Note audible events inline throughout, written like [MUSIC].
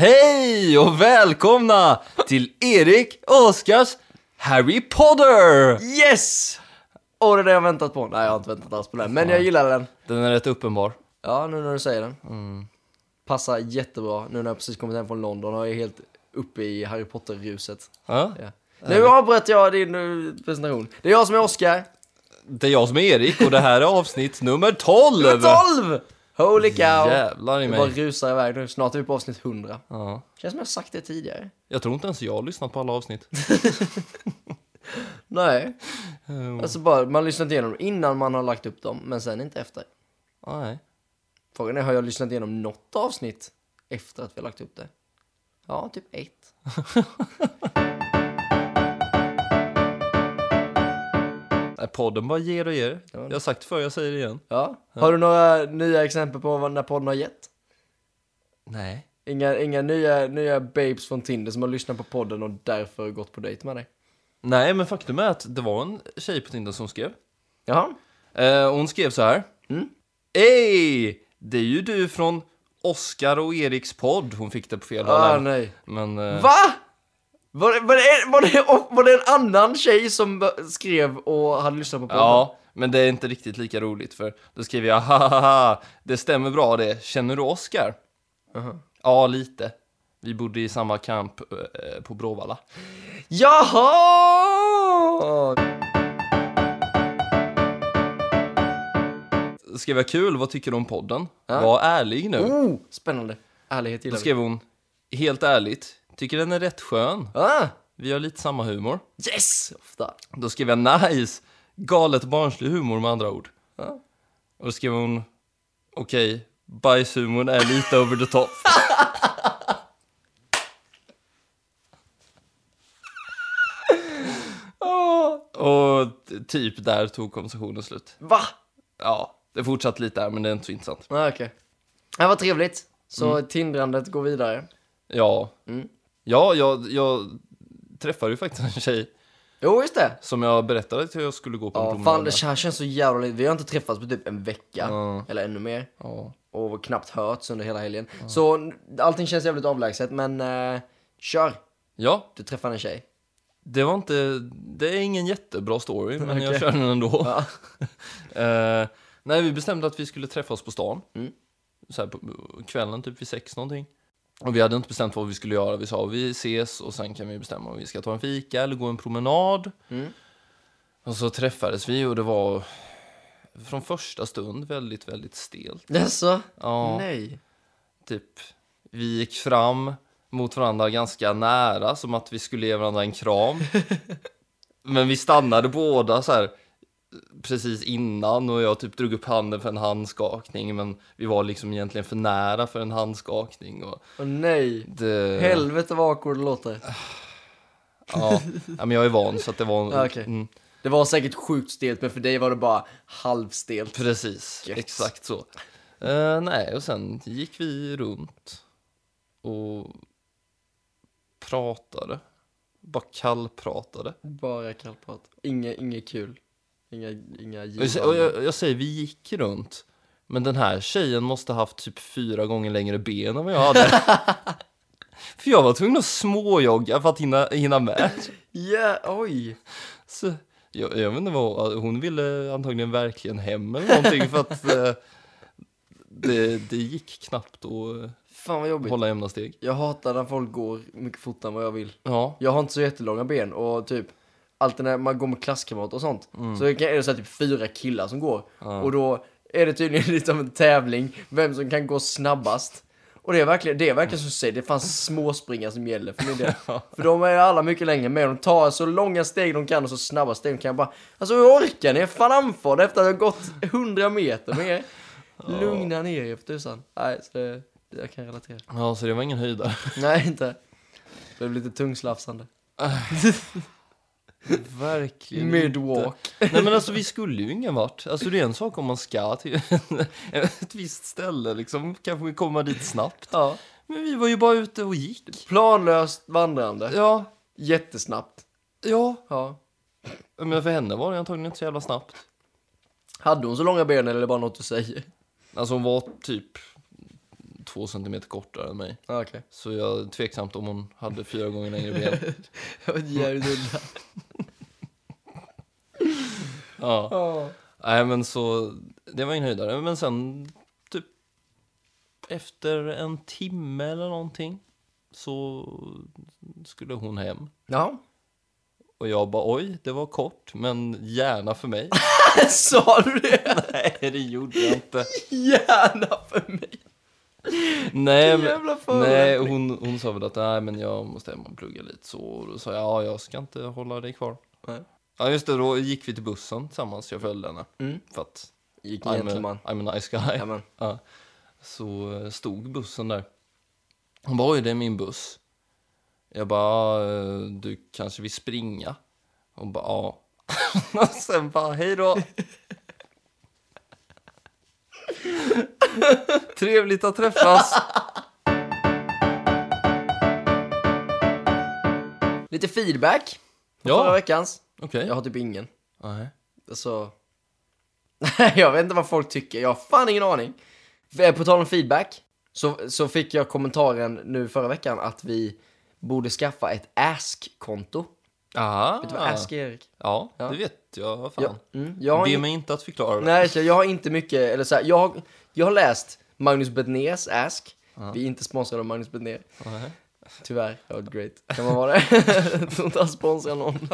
Hej och välkomna till Erik och Oskars Harry Potter! Yes! Och det är det jag väntat på. Nej, jag har inte väntat alls på den. Men jag gillar den. Den är rätt uppenbar. Ja, nu när du säger den. Passar jättebra nu när jag precis kommit hem från London och är helt uppe i Harry Potter-ruset. Ja. Ja. Nu avbröt jag din eh, presentation. Det är jag som är Oscar. Det är jag som är Erik och det här är avsnitt nummer 12! Nummer 12! Holy cow! Jävlar i Jag bara mig. rusar iväg nu. Snart är vi på avsnitt 100. Ja. Känns som jag sagt det tidigare. Jag tror inte ens jag har lyssnat på alla avsnitt. [LAUGHS] [LAUGHS] Nej. Mm. Alltså bara, man lyssnar inte igenom dem innan man har lagt upp dem, men sen inte efter. Nej. Frågan är, har jag lyssnat igenom något avsnitt efter att vi har lagt upp det? Ja, typ ett. [LAUGHS] Podden bara ger och ger. Ja. Jag har sagt det förr, jag säger det igen. Ja. Har du några nya exempel på vad när podden har gett? Nej. Inga, inga nya, nya babes från Tinder som har lyssnat på podden och därför gått på dejt med dig? Nej, men faktum är att det var en tjej på Tinder som skrev. Jaha? Eh, hon skrev så här. Mm. Ey! Det är ju du från Oscar och Eriks podd. Hon fick det på fel håll. Ah, här. nej. Men... eh, Va? Var det, var, det, var, det, var det en annan tjej som skrev och hade lyssnat på podden? Ja, men det är inte riktigt lika roligt för då skriver jag hahaha, det stämmer bra det. Känner du Oscar? Jaha. Ja, lite. Vi bodde i samma camp eh, på Bråvalla. Jaha! Skrev jag kul, vad tycker du om podden? Ja. Var ärlig nu. Oh, spännande. Ärlighet Då gillar vi. skrev hon, helt ärligt, tycker den är rätt skön. Ah, Vi har lite samma humor. yes! Ofta. Då skrev jag nice, galet barnslig humor med andra ord. Ja. Och då skrev hon, okej, bajshumorn är lite over the top. Och t- typ där tog konversationen slut. Va? Ja, det fortsatte lite där men det är inte så intressant. Ah, Okej. Det var trevligt. Så tindrandet går vidare. Ja, Mm. Ja jag, jag träffade ju faktiskt en tjej Jo, just det. som jag berättade att jag skulle gå på en Ja, promenad fan det med. här känns så jävla lite. Vi har inte träffats på typ en vecka. Ja. Eller ännu mer. Ja. Och knappt hörts under hela helgen. Så n- allting känns jävligt avlägset, men eh, kör. ja, Du träffar en tjej. Det var inte, det är ingen jättebra story, men jag Okej. kör den ändå. Ja. [LAUGHS] Eh, nej, vi bestämde att vi skulle träffas på stan. Mm. Så här på kvällen, typ vid sex någonting. Och vi hade inte bestämt vad vi skulle göra. Vi sa vi ses och sen kan vi bestämma om vi ska ta en fika eller gå en promenad. Mm. Och så träffades vi och det var från första stund väldigt, väldigt stelt. Jaså? Ja, Nej. typ vi gick fram mot varandra ganska nära som att vi skulle ge varandra en kram. [LAUGHS] Men vi stannade båda så här precis innan och jag typ drog upp handen för en handskakning men vi var liksom egentligen för nära för en handskakning och Åh nej. det... Helvete vad awkward det låter. Ja, men jag är van så att det var... [LAUGHS] Ja, okej. mm, Det var säkert sjukt stelt, men för dig var det bara halvstelt. precis, Gött. exakt så. Eh, nej, och sen gick vi runt och pratade. Bara kallpratade. Bara kallprat. Inget, inget kul. Inga, inga jag, och jag, jag säger, vi gick runt. Men den här tjejen måste haft typ fyra gånger längre ben än vad jag hade. [LAUGHS] för jag var tvungen att småjogga för att hinna, hinna med. Ja, oj. Så, jag, jag vet inte vad, hon ville antagligen verkligen hem eller någonting för att eh, det, det gick knappt att Fan vad jobbigt. hålla jämna steg. Jag hatar när folk går mycket fortare än vad jag vill. Ja, Jag har inte så jättelånga ben och typ alltid när man går med klasskamrater och sånt så är det så typ fyra killar som går och då är det tydligen [LAUGHS] lite som en tävling vem som kan gå snabbast. Och det är verkligen, det är verkligen som du säger, det fanns småspringar som gäller för min del. [LAUGHS] För de är alla mycket längre med, de tar så långa steg de kan och så snabba steg de kan. Jag bara, alltså hur orkar ni? Fan andfådd efter att ha gått 100 meter med er. [LAUGHS] Lugna ner er för tusan. Nej, så det, jag kan relatera. ja så det var ingen höjdare. Nej, inte. Det blev lite tungslafsande. [LAUGHS] Verkligen Midwalk. inte. Nej men alltså vi skulle ju ingen vart. Alltså det är en sak om man ska till [LAUGHS] ett visst ställe liksom. Kanske vi kommer dit snabbt. Ja. Men vi var ju bara ute och gick. Planlöst vandrande. Ja, Jättesnabbt. ja. Ja. Men för henne var det antagligen inte så jävla snabbt. Hade hon så långa ben eller är det bara något du säger? Alltså hon var typ två centimeter kortare än mig. Ah, Okej. Så jag är tveksamt om hon hade fyra gånger längre ben. Det var jävligt udda. Ja. Ja. Nej men så, det var ingen höjdare. Men sen typ efter en timme eller någonting så skulle hon hem. Ja. Och jag bara oj, det var kort, men gärna för mig. [LAUGHS] Sa du det? [LAUGHS] Nej, det gjorde jag inte. [LAUGHS] Gärna för mig. [LAUGHS] Nej, men, nej hon, hon sa väl att nej, men jag måste hem och plugga lite så. Och då sa jag ja, jag ska inte hålla dig kvar. Nej. Ja, just det, då gick vi till bussen tillsammans, jag följde henne. Mm. För att Gick I'm a, I'm a nice guy. Ja, men. [LAUGHS] Ja. Så eh, stod bussen där. Hon bara, oj, det är min buss. Jag bara, "Ja, eh, du kanske vill springa? Hon bara, ja. [LAUGHS] Och sen bara, hej då. [LAUGHS] Trevligt att träffas. Lite feedback. Ja. förra veckans. Okej. Jag har typ ingen. Nej. Alltså... [LAUGHS] jag vet inte vad folk tycker. Jag har fan ingen aning. För- På tal om feedback. Så, så fick jag kommentaren nu förra veckan att vi borde skaffa ett Ask-konto. Aha. Vet du vad Ask är, Erik? Ja, Ja. det vet jag. Vad fan. Ja, mm, jag har Be in- mig inte att förklara. Nej, så jag har inte mycket, eller så här, jag, har, jag har läst Magnus Betnérs Ask. Vi är inte sponsrade av Magnus Betnér. Nej. Tyvärr, det var great. [LAUGHS] Kan man vara det? jag [LAUGHS] tror inte han sponsrar någon. [LAUGHS]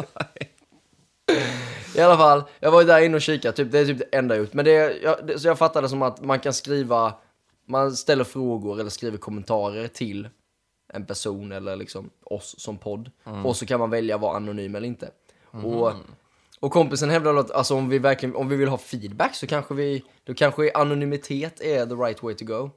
I alla fall, jag var ju där inne och kikade, typ, det är typ det enda jag gjort. Men det, jag, det, så jag fattade som att man kan skriva, man ställer frågor eller skriver kommentarer till en person eller liksom oss som podd. Och så kan man välja vara anonym eller inte. Och, och kompisen hävdade att alltså, om vi verkligen, om vi vill ha feedback så kanske vi, då kanske anonymitet är the right way to go.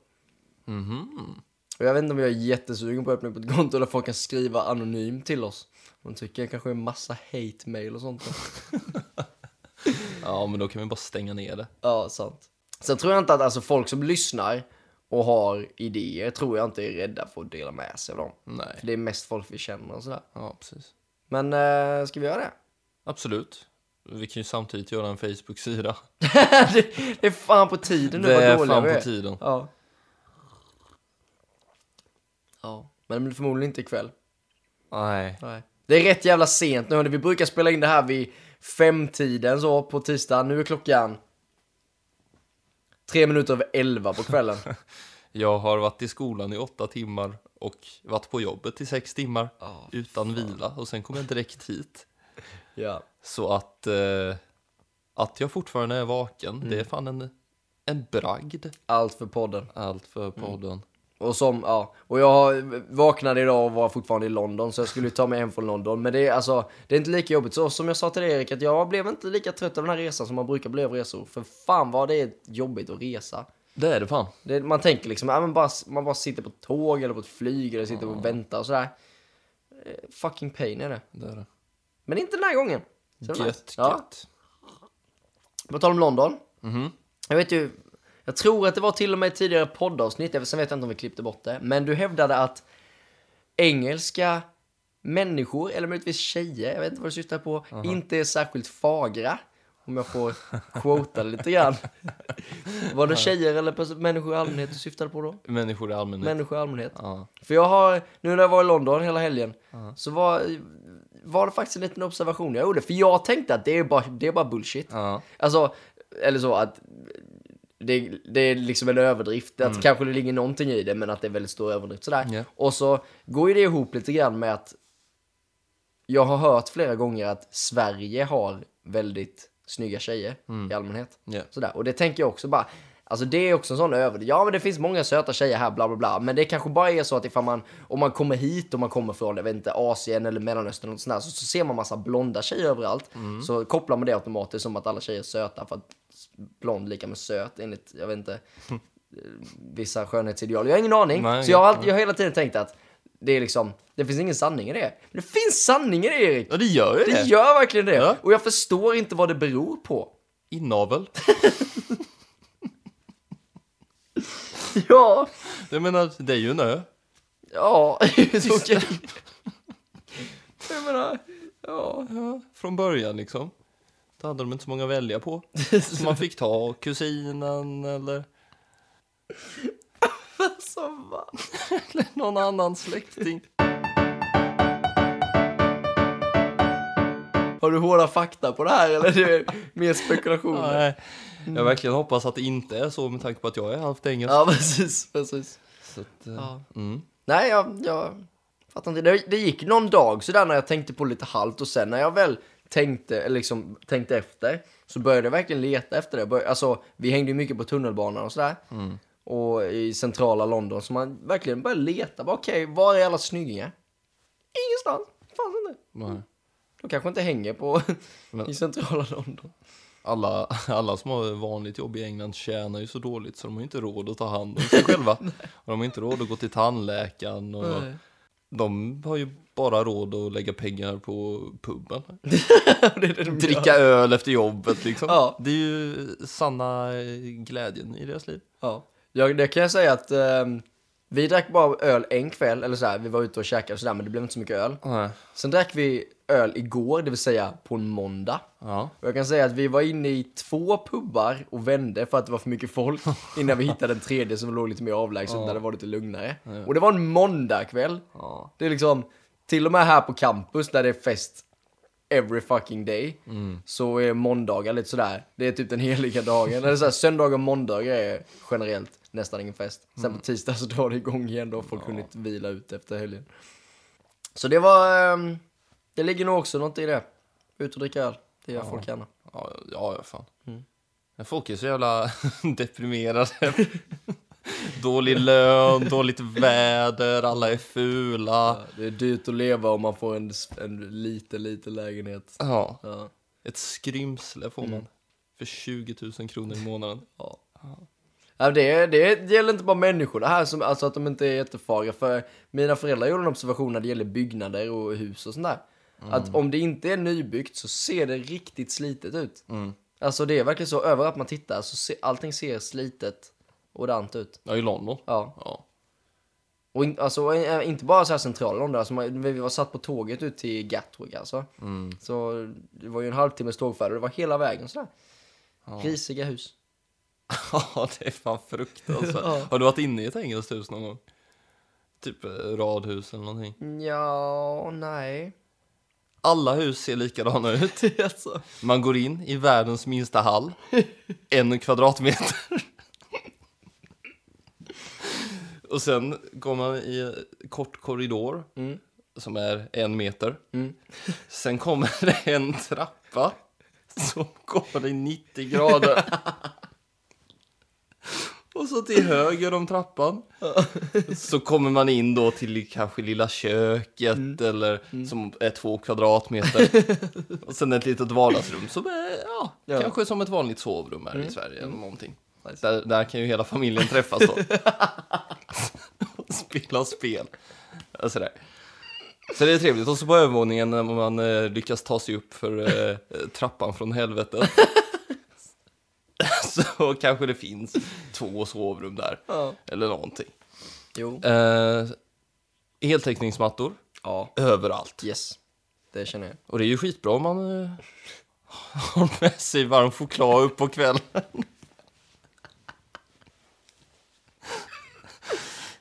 Mhm. Och jag vet inte om jag är jättesugen på att öppna upp ett konto där folk kan skriva anonymt till oss. De tycker jag kanske är massa hate-mail och sånt. [LAUGHS] Ja, men då kan vi bara stänga ner det. ja, sant. Sen tror jag inte att alltså, folk som lyssnar och har idéer tror jag inte är rädda för att dela med sig av dem. För Nej. det är mest folk vi känner och sådär. Ja, precis. Men äh, ska vi göra det? Absolut. Vi kan ju samtidigt göra en Facebook-sida. [LAUGHS] det? Det är fan på tiden nu Det är fan på är. tiden. Ja. Ja, men det blir förmodligen inte ikväll. Nej. Nej. Det är rätt jävla sent nu. Vi brukar spela in det här vid femtiden så på tisdag. Nu är klockan tre minuter över elva på kvällen. [LAUGHS] Jag har varit i skolan i åtta timmar och varit på jobbet i sex timmar Ja, utan vila och sen kom jag direkt hit. Ja. Så att, eh, att jag fortfarande är vaken, det är fan en, en bragd. Allt för podden. Allt för podden. Och som, ja. Och jag vaknade idag och var fortfarande i London så jag skulle ta mig hem från London. Men det är alltså, det är inte lika jobbigt. Så som jag sa till Erik, att jag blev inte lika trött av den här resan som man brukar bli av resor. För fan vad det är jobbigt att resa. Det är det fan. Det, man tänker liksom, ja, men bara, man bara sitter på ett tåg eller på ett flyg eller sitter och väntar och sådär. Eh, Fucking pain är det. Det är det. Men inte den här gången. Så var nice. Gött, Ja. gött. På tal om London. Mhm. Jag vet ju, jag tror att det var till och med tidigare poddavsnitt, sen vet jag inte om vi klippte bort det. Men du hävdade att engelska människor, eller möjligtvis tjejer, jag vet inte vad du syftar på, inte är särskilt fagra. Om jag får quota lite grann. [LAUGHS] Var det tjejer eller människor i allmänhet du syftade på då? Människor i allmänhet. Människor i allmänhet. Ja. För jag har, nu när jag var i London hela helgen, så var, var det faktiskt en liten observation jag gjorde. För jag tänkte att det är bara, det är bara bullshit. Ja. Alltså, eller så att det, det är liksom en överdrift. Att kanske det ligger någonting i det, men att det är väldigt stor överdrift sådär. Ja. Och så går ju det ihop lite grann med att jag har hört flera gånger att Sverige har väldigt snygga tjejer i allmänhet. Ja. Sådär. Och det tänker jag också bara, alltså det är också en sån överdrift. Ja men det finns många söta tjejer här, bla bla bla. Men det kanske bara är så att ifall man, om man kommer hit och man kommer från, jag vet inte, Asien eller Mellanöstern och sånt där, så, så ser man massa blonda tjejer överallt. Så kopplar man det automatiskt som att alla tjejer är söta för att blond lika med söt enligt, jag vet inte, [LAUGHS] eh, vissa skönhetsideal. Jag har ingen aning. Nej, så jag har, alltid, jag har hela tiden tänkt att det är liksom, det finns ingen sanning i det. Men det finns sanning i det Erik! ja, det gör ju det. Det gör verkligen det! Ja. Och jag förstår inte vad det beror på. Inavel. [LAUGHS] [LAUGHS] Ja, Jag menar, det är ju en ö. ja, [LAUGHS] okej. Jag menar, ja. Ja, från början liksom. Då hade de inte så många att välja på. Så man fick ta kusinen eller... [LAUGHS] Alltså, va? Eller någon annan släkting. Har du hårda fakta på det här eller är det mer spekulationer? Nej, jag verkligen hoppas att det inte är så med tanke på att jag är halvt engelsk. Ja, [LAUGHS] precis, precis. Så att, eh, Ja. mm. Nej, jag, jag fattar inte. Det, det gick någon dag sådär när jag tänkte på lite halvt och sen när jag väl tänkte, liksom tänkte efter så började jag verkligen leta efter det. Alltså, vi hängde ju mycket på tunnelbanan och sådär. Och i centrala London så man verkligen började leta. Bara, Okej, var är alla snyggingar? Ingenstans. Fanns inte. Nej. De kanske inte hänger på [LAUGHS] Men- i centrala London. Alla, [LAUGHS] alla som har vanligt jobb i England tjänar ju så dåligt så de har ju inte råd att ta hand om sig själva. [LAUGHS] Och de har inte råd att gå till tandläkaren och Nej. de har ju bara råd att lägga pengar på puben. [LAUGHS] det det de gör. Dricka öl efter jobbet liksom. Ja. Det är ju sanna eh, glädjen i deras liv. Ja, jag, det kan jag säga att ehm, vi drack bara öl en kväll, eller så här, vi var ute och käkade och sådär, men det blev inte så mycket öl. Nej. Sen drack vi öl igår, det vill säga på en måndag. Ja. Och jag kan säga att vi var inne i två pubbar och vände för att det var för mycket folk [LAUGHS] innan vi hittade en tredje som låg lite mer avlägset där det var lite lugnare. Och det var en måndagkväll. Ja. Det är liksom, till och med här på campus där det är fest every fucking day, så är måndagar lite sådär, det är typ den heliga dagen. Eller såhär, söndagar och måndagar är generellt nästan ingen fest. Sen på tisdag så drar det igång igen då har folk hunnit vila ut efter helgen. Så det var, ehm, det ligger nog också något i det. Ut och dricka öl, det gör folk gärna. Ja, ja, ja fan. Men folk är så jävla [LAUGHS] deprimerade. [LAUGHS] Dålig lön, dåligt väder, alla är fula. Ja, det är dyrt att leva om man får en, en liten, liten lägenhet. Ja, Ja. ett skrymsle får man. För 20 000 kronor i månaden. Ja. Ja, det, det gäller inte bara människor det här, som, alltså att de inte är jättefarliga. För mina föräldrar gjorde en observation när det gäller byggnader och hus och sånt där. Att om det inte är nybyggt så ser det riktigt slitet ut. Alltså det är verkligen så, överallt man tittar så ser, allting ser slitet och dant ut. Ja, i London. Ja. Ja. Och in, alltså, eh, inte bara så här centrala London, alltså, man- vi var satt på tåget ut till Gatwick alltså. Så det var ju en halvtimmes tågfärd och det var hela vägen sådär. Risiga hus. [LAUGHS] Ja, det är fan fruktansvärt. Ja. Har du varit inne i ett engelskt hus någon gång? Typ eh, radhus eller någonting. Ja, nej. Alla hus ser likadana ut. [LAUGHS] alltså. Man går in i världens minsta hall. En kvadratmeter. Och sen går man i kort korridor. Som är en meter. Sen kommer det [LAUGHS] en trappa. Som går i 90 grader. Så till höger om trappan så kommer man in då till kanske lilla köket eller som är två kvadratmeter. och sen ett litet vardagsrum som är ja, Ja. kanske som ett vanligt sovrum här i Sverige eller någonting. Där, där kan ju hela familjen träffas då. och [LAUGHS] spela spel. Sådär. Så det är trevligt. Och så på övervåningen när man eh, lyckas ta sig upp för eh, trappan från helvetet. [LAUGHS] så kanske det finns två sovrum där. Ja. Eller någonting. Jo. Eh, heltäckningsmattor Ja. överallt. Yes. Det känner jag. Och det är ju skitbra om man eh, [LAUGHS] har med sig varm choklad upp på kvällen.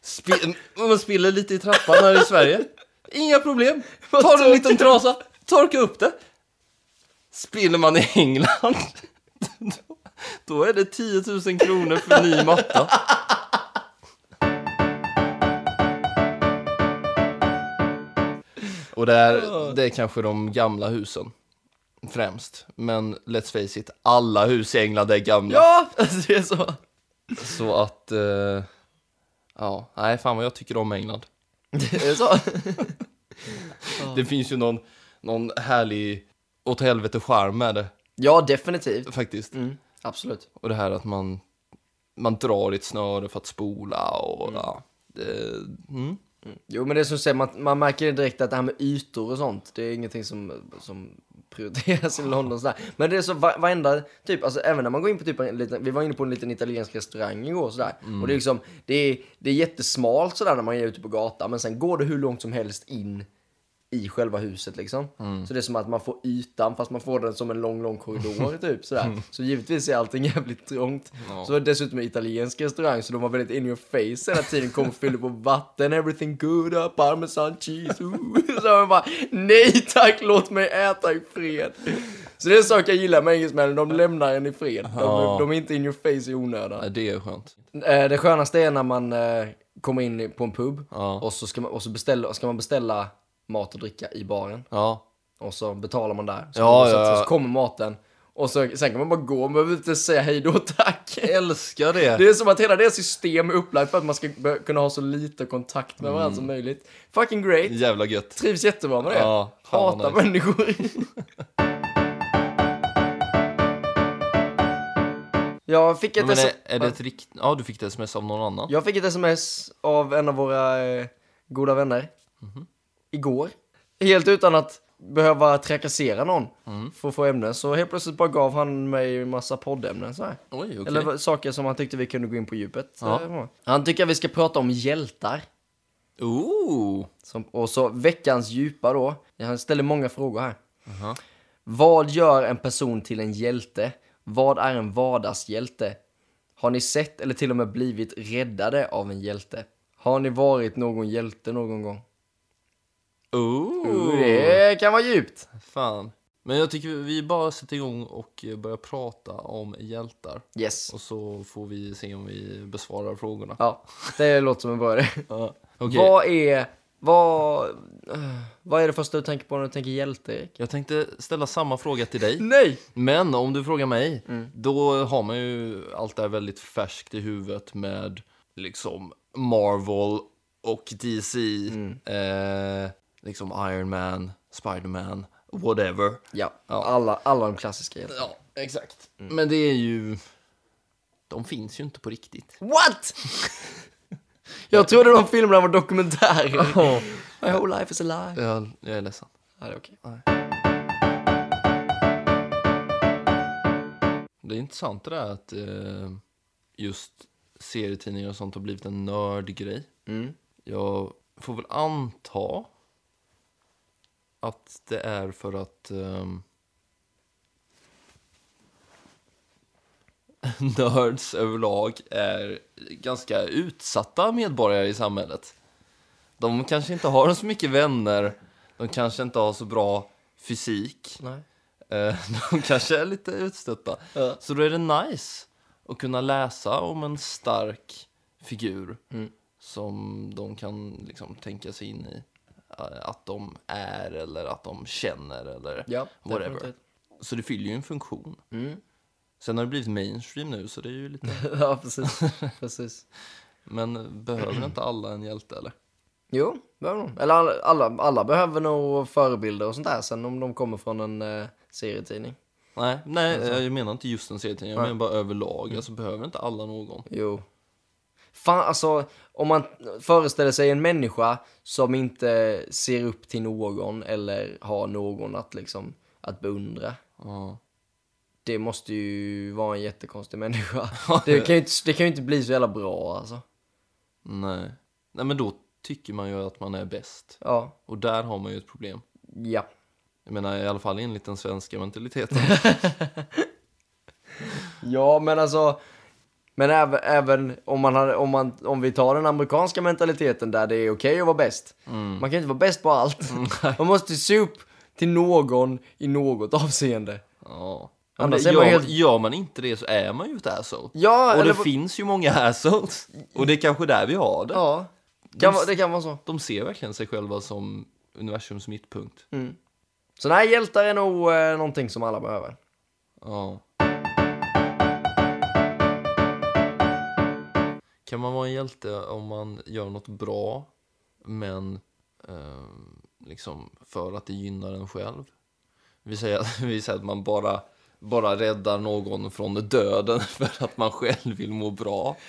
Spi- om man spiller lite i trappan här i Sverige. Inga problem. Ta en liten trasa, torka upp det. Spiller man i England, då, är det 10 000 kronor för ny matta. Och det är, det är kanske de gamla husen främst. Men let's face it, alla hus i England är gamla. Ja, [LAUGHS] det är så. Så att, eh, ja, nej fan vad jag tycker om England. [LAUGHS] Det är så. [LAUGHS] Det finns ju någon, någon härlig åt helvete charm med det Ja, definitivt. faktiskt. Mm, absolut. Och det här att man, man drar i ett snöre för att spola och ja. Det, mm. Jo, men det är som du säger, man, man märker direkt att det här med ytor och sånt, det är ingenting som, som prioriteras i London. Sådär. Men det är så va- varenda, typ, alltså även när man går in på typ en liten, vi var inne på en liten italiensk restaurang igår sådär. Och det är liksom, det är, det är jättesmalt sådär när man är ute på gatan, men sen går det hur långt som helst in i själva huset liksom. Mm. Så det är som att man får ytan fast man får den som en lång, lång korridor [LAUGHS] typ sådär. Så givetvis är allting [LAUGHS] jävligt trångt. Ja. Så var det dessutom en italiensk restaurang så de var väldigt in your face hela tiden. Kom och fyllde på vatten, everything good, uh, parmesan cheese, ooh. [LAUGHS] Så man bara, nej tack, låt mig äta i fred. Så det är en sak jag gillar med engelsmännen, de lämnar en i fred. De, Ja. de är inte in your face i onödan. Det är skönt. Eh, Det skönaste är när man eh, kommer in på en pub och så ska man, och så beställa, ska man beställa mat och dricka i baren. Ja. Och så betalar man där. Så, Ja, man ja, så kommer maten. Och så, sen kan man bara gå, man behöver inte säga hej då tack. Älskar det. Det är som att hela det system är upplagt för att man ska kunna ha så lite kontakt med varandra som möjligt. Fucking great. Jävla gött. Trivs jättebra med det. Ja, Hatar nice. människor. [LAUGHS] Jag fick ett, Men S- är, är det ett rikt... Ja, du fick ett sms av någon annan? jag fick ett sms av en av våra eh, goda vänner. Mhm. Igår. Helt utan att behöva trakassera någon Mm. för att få ämnen. Så helt plötsligt bara gav han mig en massa poddämnen så här. Oj, okej. Eller saker som han tyckte vi kunde gå in på djupet. Ja. Eh, Han tycker att vi ska prata om hjältar. Ooh. Som, och så veckans djupa då. Han ställer många frågor här. Aha. Vad gör en person till en hjälte? Vad är en vardagshjälte? Har ni sett eller till och med blivit räddade av en hjälte? Har ni varit någon hjälte någon gång? Ooh. Det kan vara djupt. Fan. Men jag tycker vi bara sätter igång och börjar prata om hjältar. Yes. Och så får vi se om vi besvarar frågorna. Ja, det låter som en idé. [LAUGHS] Ja. Okej. Vad är... Vad, vad är det första du tänker på när du tänker hjälte, Erik? Jag tänkte ställa samma fråga till dig. Nej! Men om du frågar mig, Mm. då har man ju allt det här väldigt färskt i huvudet med liksom Marvel och DC, Mm. eh, liksom Iron Man, Spider-Man, whatever. Ja, Ja. Alla, alla de klassiska hjältarna. Ja, exakt. Mm. Men det är ju... De finns ju inte på riktigt. What? [LAUGHS] Jag trodde de filmerna var dokumentärer. [LAUGHS] My whole life is a lie. Jag, jag är ledsen. Ja, det är okej. Det är intressant det där att eh, just serietidningar och sånt har blivit en nördgrej. Mm. Jag får väl anta att det är för att ehm, [LAUGHS] nerds överlag är ganska utsatta medborgare i samhället. De kanske inte har så mycket vänner, de kanske inte har så bra fysik, Nej. eh, [LAUGHS] de kanske är lite utstötta. Ja. Så då är det nice att kunna läsa om en stark figur Mm. som de kan liksom tänka sig in i. eh, Att de är eller att de känner eller Ja, whatever. definitivt. Så det fyller ju en funktion. Mm. Sen har det blivit mainstream nu så det är ju lite... [LAUGHS] ja, precis. [LAUGHS] precis. Men behöver inte alla en hjälte eller? Jo, behöver de. Eller alla, alla, alla behöver nog förebilder och sånt där sen om de kommer från en eh, serietidning. Nej, nej jag menar inte just en serietidning, jag Nej. menar bara överlag. Alltså behöver inte alla någon. Jo. Fan, alltså om man föreställer sig en människa som inte ser upp till någon eller har någon att liksom att beundra. Ja. Det måste ju vara en jättekonstig människa. [LAUGHS] Det kan ju inte, det kan ju inte bli så jävla bra alltså. Nej. Nej men då tycker man ju att man är bäst. Ja, Och där har man ju ett problem. ja. Jag menar i alla fall enligt den svenska mentaliteten. [LAUGHS] Ja, men alltså. Men även, även om, man har, om, man, om vi tar den amerikanska mentaliteten där det är okej att vara bäst. Man kan inte vara bäst på allt. [LAUGHS] Man måste se upp till någon i något avseende. Ja. Annars är man gör, helt- gör man inte det så är man ju ett asshole. Ja, och det vad- finns ju många assholes. Och det är kanske där vi har det. Ja, kan, vara- det kan vara så. De ser verkligen sig själva som universums mittpunkt. Så nej, hjältar är nog eh, någonting som alla behöver. Ja. Kan man vara en hjälte om man gör något bra, men eh, liksom för att det gynnar en själv? Vi säger, att- [LAUGHS] vi säger att man bara, bara räddar någon från döden [LAUGHS] för att man själv vill må bra. [LAUGHS]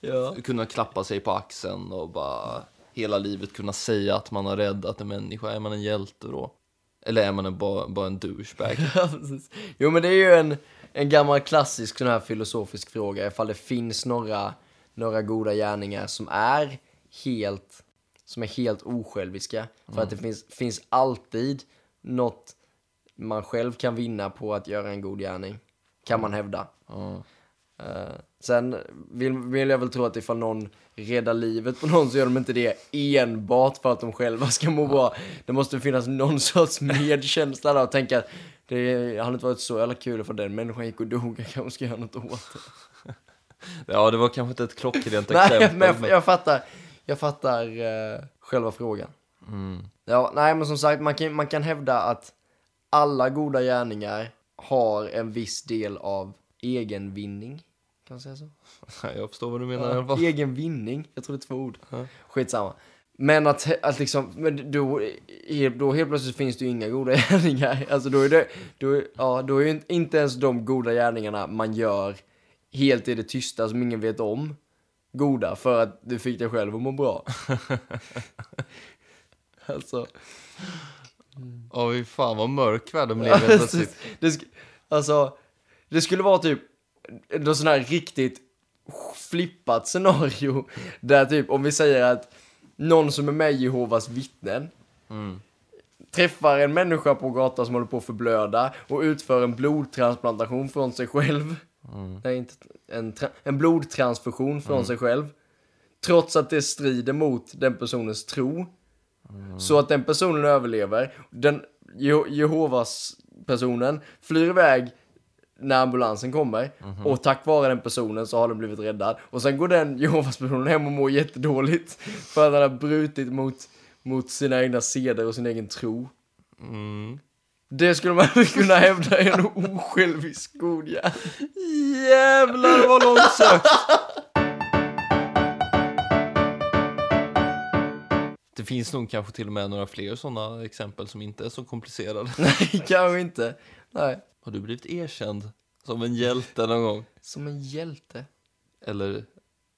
Ja. Kunna klappa sig på axeln och bara hela livet kunna säga att man har räddat en människa. Är man en hjälte då? Eller är man en, bara, bara en douchebag? Jo, men det är ju en, en gammal klassisk sån här filosofisk fråga ifall det finns några, några goda gärningar som är helt som är helt osjälviska. För att det finns, finns alltid något man själv kan vinna på att göra en god gärning. Kan man hävda. Ja. Eh, sen vill, vill jag väl tro att ifall någon räddar livet på någon så gör de inte det enbart för att de själva ska må bra. Det måste finnas någon sorts medkänsla där och tänka att det hade inte varit så jävla kul för den människan gick och dog, jag kanske ska göra något åt det. [LAUGHS] ja, det var kanske inte ett klockrent [LAUGHS] Nej, exempel. men jag, jag fattar, jag fattar eh, själva frågan. Mm. Ja, nej men som sagt, man kan, man kan hävda att alla goda gärningar har en viss del av egenvinning. Kan man säga så? [LAUGHS] Jag förstår vad du menar i alla fall. Egen vinning, jag tror det är två ord. Ja. Skitsamma. Men att, att liksom, men då, då helt plötsligt finns det ju inga goda [LAUGHS] gärningar. Alltså då är det, då, ja, då är ju inte- ens de goda gärningarna man gör helt i det tysta som ingen vet om goda för att du fick dig själv att må bra. [LAUGHS] alltså, Åh, fy fan vad mörk världen blev helt plötsligt. det, alltså, det skulle vara typ något sån här riktigt flippat scenario där typ om vi säger att någon som är med i Jehovas vittnen Mm. träffar en människa på gatan som håller på att förblöda och utför en blodtransplantation från sig själv. Mm. Nej, inte en, en blodtransfusion från sig själv. Trots att det strider mot den personens tro. Så att den personen överlever. Den Je- Jehovas personen flyr iväg när ambulansen kommer. Och tack vare den personen så har den blivit räddad. Och sen går den [LAUGHS] Jehovas personen hem och mår jättedåligt. För att han har brutit mot, mot sina egna seder och sin egen tro. Mm. Det skulle man [LAUGHS] kunna hävda är en osjälvisk god gärning. Jävlar vad långt sökt! [LAUGHS] Det finns nog kanske till och med några fler sådana exempel som inte är så komplicerade. Nej, kanske inte. Nej. Har du blivit erkänd som en hjälte någon gång? Som en hjälte. Eller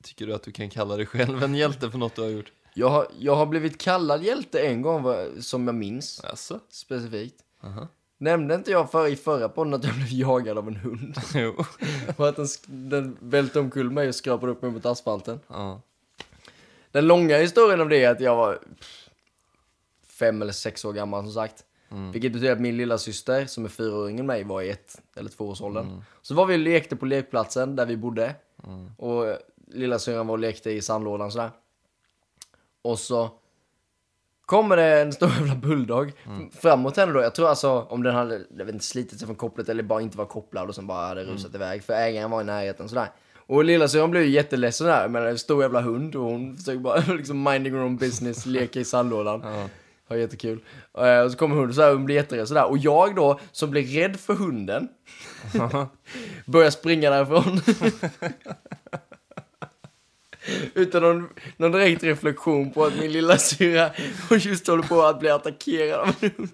tycker du att du kan kalla dig själv en hjälte för något du har gjort? Jag har, jag har blivit kallad hjälte en gång som jag minns Alltså? specifikt. Aha. Nämnde inte jag för, i förra podden att jag blev jagad av en hund? [LAUGHS] Jo. [LAUGHS] Och att den, den välte omkull mig och skrapade upp mig mot asfalten. Ja. Den långa historien om det är att jag var fem eller sex år gammal som sagt. Vilket betyder att min lilla syster som är fyra år yngre än mig var i ett eller två års åldern. Så var vi och lekte på lekplatsen där vi bodde. Och lilla syrran var och lekte i sandlådan sådär. Och så kommer det en stor jävla bulldog framåt henne då. Jag tror alltså om den hade, jag vet inte, slitit sig från kopplet eller bara inte var kopplad och sen bara hade rusat iväg. För ägaren var i närheten sådär. Och lillasyrran blev ju jätteledsen där med en stor jävla hund och hon försöker bara [LAUGHS] liksom minding her own business, leka i sandlådan. Ja. Ja, jättekul. Eh, Och så kommer hunden så här och blir jätterädd sådär. Och jag då, som blir rädd för hunden, [LAUGHS] börjar springa därifrån. [LAUGHS] Utan någon, någon direkt reflektion på att min lilla syra hon just håller på att bli attackerad av en hund.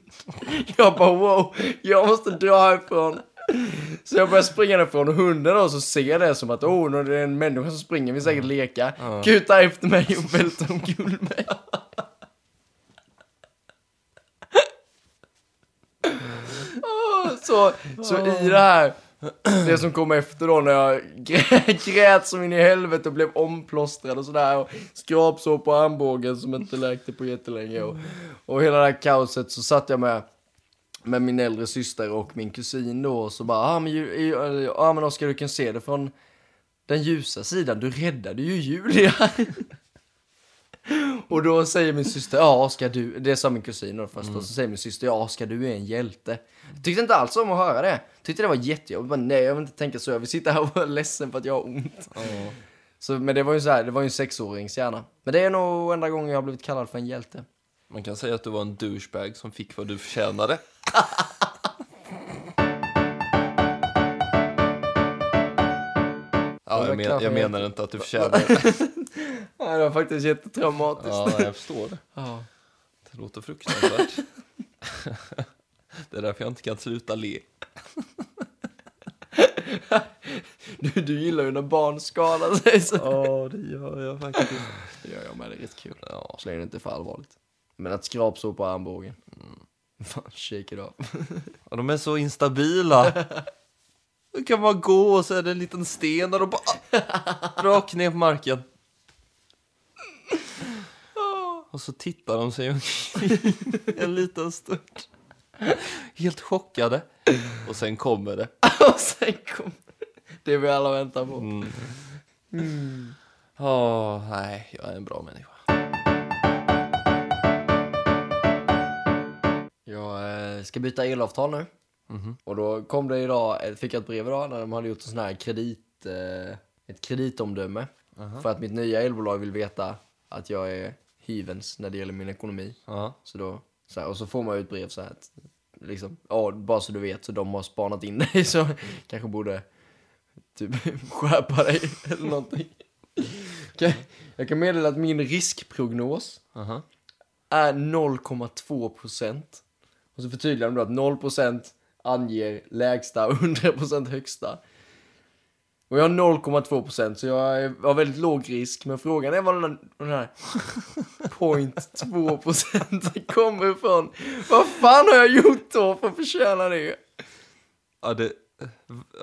Jag bara wow, jag måste dra härifrån. Så jag börjar springa därifrån och hunden då så ser det som att oh, nu är det en människa som springer, vi säkert leka. Kutar efter mig och välter omkull mig. [LAUGHS] Åh, så, så i det här, det som kom efter då när jag grät, som in i helvete och blev omplåstrad och sådär och skrapsår på armbågen som inte läkte på jättelänge och, och hela det här kaoset så satt jag med med min äldre syster och min kusin då och så bara, ah, men, ah, men Oskar du kan se det från den ljusa sidan, du räddade ju Julia. [LAUGHS] och då säger min syster, ja Oskar du, det sa min kusin då först, och så säger min syster, ja Oskar du är en hjälte. Tyckte inte alls om att höra det. Tyckte det var jättejobbigt, bara, nej jag vill inte tänka så, jag vill sitta här och vara ledsen för att jag har ont. Ja. Så, men det var ju så här, det var ju en sexårings hjärna. Men det är nog enda gången jag har blivit kallad för en hjälte. Man kan säga att du var en douchebag som fick vad du förtjänade. [LAUGHS] Ja, jag, men, jag menar inte att du förtjänade det. [LAUGHS] Ja, det var faktiskt jättetraumatiskt. Ja, jag förstår det. Ja. Det låter fruktansvärt. Det är därför jag inte kan sluta le. Du, du gillar ju när barn skadar sig så. Ja, det gör jag faktiskt. Det gör jag med, det är rätt kul. Ja, Så länge det inte är för allvarligt. Men att skrapsår på armbågen. Fan, shake it off. och de är så instabila. Du kan bara gå och så är det en liten sten och bara rakt ner på marken. Och så tittar de sig omkring [LAUGHS] en liten stund. Helt chockade. Och sen kommer det. [LAUGHS] Och sen kom det vi alla väntar på. Mm. Åh, nej, jag är en bra människa. Jag eh, ska byta elavtal nu. Mhm. Och då kom det idag, eh, fick jag ett brev idag när de hade gjort en sån här kredit, eh, ett kreditomdöme. För att mitt nya elbolag vill veta att jag är hyvens när det gäller min ekonomi. Ja. Så då, så här, och så får man ju ett brev så här att, liksom, ja, bara så du vet, så de har spanat in dig [LAUGHS] så kanske borde typ [LAUGHS] skärpa dig [LAUGHS] eller någonting. Jag kan meddela att min riskprognos Aha. är 0,2 procent. Och så förtydligar de då att 0 procent anger lägsta och 100 procent högsta. Och jag har 0,2 procent så jag har väldigt låg risk. Men frågan är var den, den här [LAUGHS] 0,2 procent kommer ifrån. Vad fan har jag gjort då för att förtjäna det? Ja, det,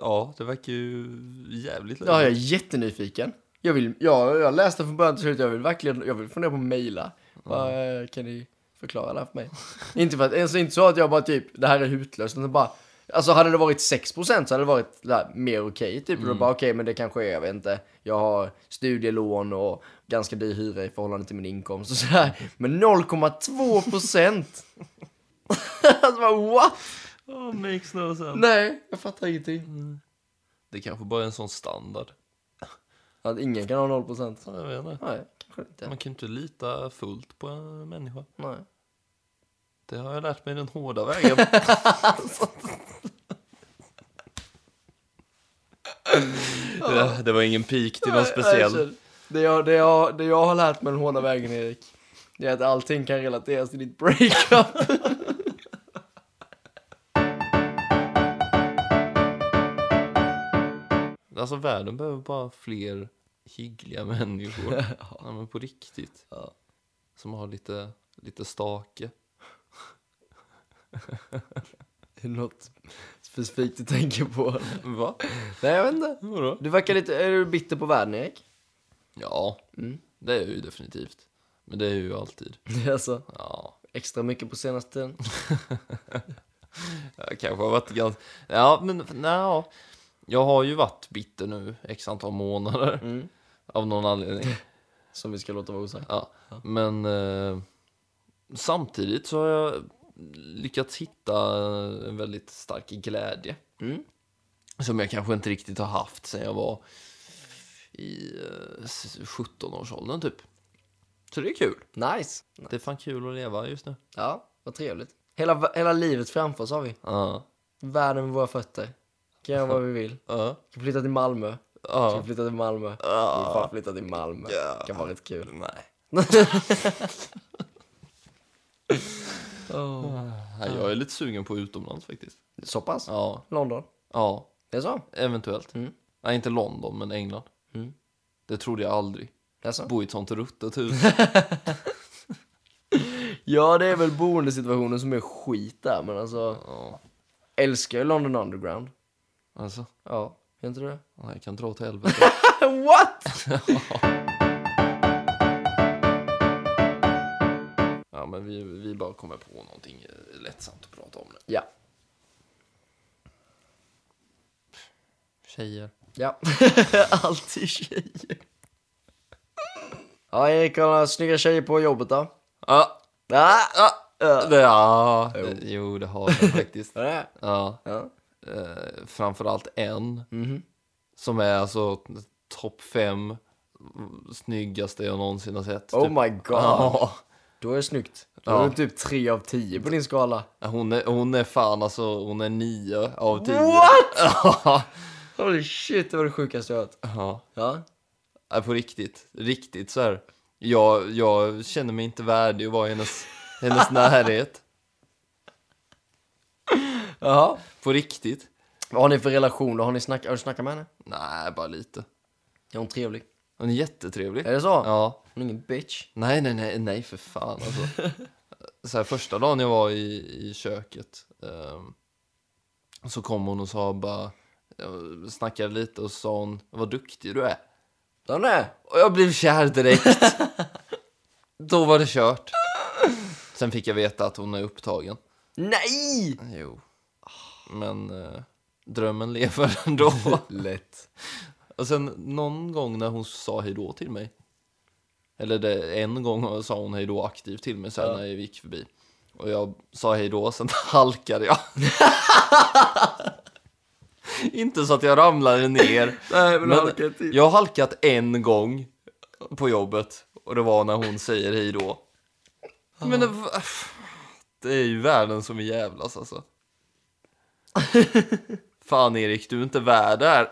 ja, det verkar ju jävligt Ja, jag är jättenyfiken. Jag, vill, ja, jag läste från början till slut, jag vill verkligen, jag vill fundera på att mejla. Vad, eh, Kan ni förklara det här för mig? inte för att, alltså inte så att jag bara typ, det här är hutlöst, utan bara, alltså hade det varit 6% så hade det varit där, mer okej, typ. Och då bara okej, men det kanske är, jag vet inte, jag har studielån och ganska dyr hyra i förhållande till min inkomst och sådär. [LAUGHS] Men 0,2%! [LAUGHS] alltså bara, what? Oh, makes no sense. Nej, jag fattar ingenting. Det kanske bara är en sån standard. Att ingen kan ha 0%. Ja, Jag vet inte. Nej, kanske inte. Man kan inte lita fullt på en människa. Nej. Det har jag lärt mig den hårda vägen. [LAUGHS] det, det var ingen pik till någon speciell. Det, jag, det, jag, det jag har lärt mig den hårda vägen, Erik, det är att allting kan relateras till ditt breakup. [LAUGHS] Alltså världen behöver bara fler hyggliga människor. [LAUGHS] ja, men på riktigt. Ja. Som har lite, lite stake. [LAUGHS] Är det något specifikt du tänker på? Va? Nej, jag vet inte. Vadå? Du verkar lite, är du bitter på världen, Erik? Ja, Mm. det är jag ju definitivt. Men det är jag ju alltid. [LAUGHS] Alltså, Ja, extra mycket på senaste tiden. [LAUGHS] jag kanske har varit ganska... Ja, men nej. Jag har ju varit bitter nu x antal månader. Mm. Av någon anledning. Som vi ska låta vara osagt. Ja, men eh, samtidigt så har jag lyckats hitta en väldigt stark glädje. Mm. Som jag kanske inte riktigt har haft sen jag var i eh, 17-årsåldern typ. Så det är kul. Nice. Det är fan kul att leva just nu. Ja, vad trevligt. Hela, hela livet framför oss har vi. Ja, Världen med våra fötter. Kan göra vad vi vill. [LAUGHS] ja, Kan flytta till Malmö. Ja. vi flytta till Malmö? Ja. Fan flytta till Malmö. Ja. Kan vara rätt kul. Nej. [LAUGHS] [LAUGHS] Oh. Nej, Jag är lite sugen på utomlands faktiskt. Så pass? Ja, London? ja, Det är så? eventuellt. Mm. Nej, inte London, men England. Mm. Det trodde jag aldrig. Det är så? Bo i ett sånt ruttet hus. [LAUGHS] Ja, det är väl boendesituationen som är skit där, men alltså... Ja, Älskar ju London Underground. alltså. Ja, gör inte du det? Ja, Jag kan dra åt helvete. [LAUGHS] What? [LAUGHS] Ja, men vi, vi bara kommer på någonting eh, lättsamt att prata om nu. Ja. Tjejer. Ja. [LAUGHS] Alltid tjejer. Ja, Erik har några snygga tjejer på jobbet då? Ja, Ja, ja, ja. ja Jo. det, jo, det har jag faktiskt. Det? Ja, Ja. eh, framförallt en Mhm. som är alltså topp fem snyggaste jag någonsin har sett. Oh typ. my god. Ja. Då är det snyggt. Då Ja. är det typ 3 av 10 på din skala. Hon är, hon är fan alltså, hon är nio av tio. What? [LAUGHS] Ja. Holy shit, det var det sjukaste jag hört. Ja. Ja. Ja, på riktigt. Riktigt så här. Jag, jag känner mig inte värdig att vara i hennes, hennes närhet. [LAUGHS] Jaha. På riktigt. Vad har ni för relation då? Har, ni snack, har du snackat med henne? Nej, bara lite. Är hon trevlig? Hon är jättetrevlig. Är det så? Ja. Hon är ingen bitch? Nej, nej, nej, nej för fan alltså. [LAUGHS] så här, första dagen jag var i, i köket ehm, så kom hon och sa bara, jag snackade lite och sa hon, vad duktig du är. Ja, nej. Och jag blev kär direkt. [LAUGHS] Då var det kört. Sen fick jag veta att hon är upptagen. Nej! Jo. Men eh, drömmen lever ändå. [LAUGHS] Lätt. Och sen någon gång när hon sa hej då till mig. Eller det, en gång sa hon hej då aktivt till mig sen Ja. när jag gick förbi. Och jag sa hej då, sen [LAUGHS] halkade jag. [LAUGHS] Inte så att jag ramlade ner. [LAUGHS] Nej, men, Men till. jag har halkat en gång på jobbet. Och det var när hon säger hej då. Men det, det är ju världen som är jävlas alltså. Fan Erik, du är inte värd det här.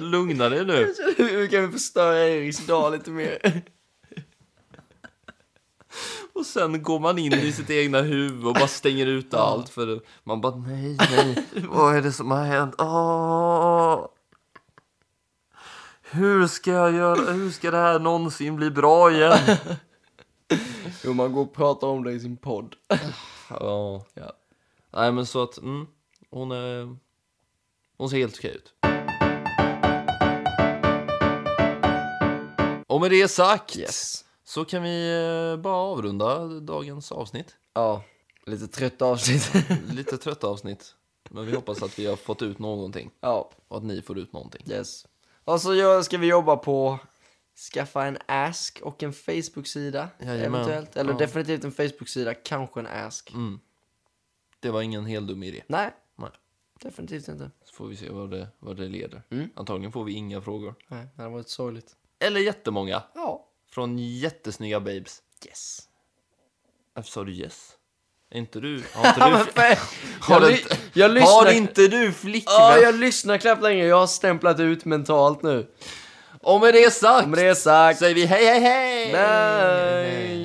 Lugna dig nu. [LAUGHS] Hur kan vi förstöra Eriks dag lite mer? [LAUGHS] Och sen går man in i sitt egna huvud och bara stänger ut allt. För man bara nej, nej, [LAUGHS] vad är det som har hänt? Åh. Hur ska jag göra? Hur ska det här någonsin bli bra igen? Jo, man går och pratar om det i sin podd. Ja. Ja. Nej men så att, mm, hon är... Hon ser helt okej ut. Och med det sagt Yes. så kan vi eh, bara avrunda dagens avsnitt. Ja, lite trött avsnitt. [LAUGHS] Lite trött avsnitt. Men vi hoppas att vi har fått ut någonting. ja, Och att ni får ut någonting. yes. Och så ska vi jobba på skaffa en Ask och en Facebook-sida eventuellt. Eller Ja. definitivt en Facebook-sida, kanske en Ask. Mm. Det var ingen helt dum idé. Nej, Nej. definitivt inte. Så får vi se vad det, vad det leder. Mm. Antagligen får vi inga frågor. Nej, det hade varit sorgligt. Eller jättemånga. Ja. Från jättesnygga babes. Yes. Varför sa du yes? Är inte du... Har [LAUGHS] inte du... Har [LAUGHS] Har, jag, du, ly- jag lyssnar... har inte du flickvän? Ja, jag lyssnar knappt längre. Jag har stämplat ut mentalt nu. Och med det sagt Med det sagt, säger vi hej hej hej! nej.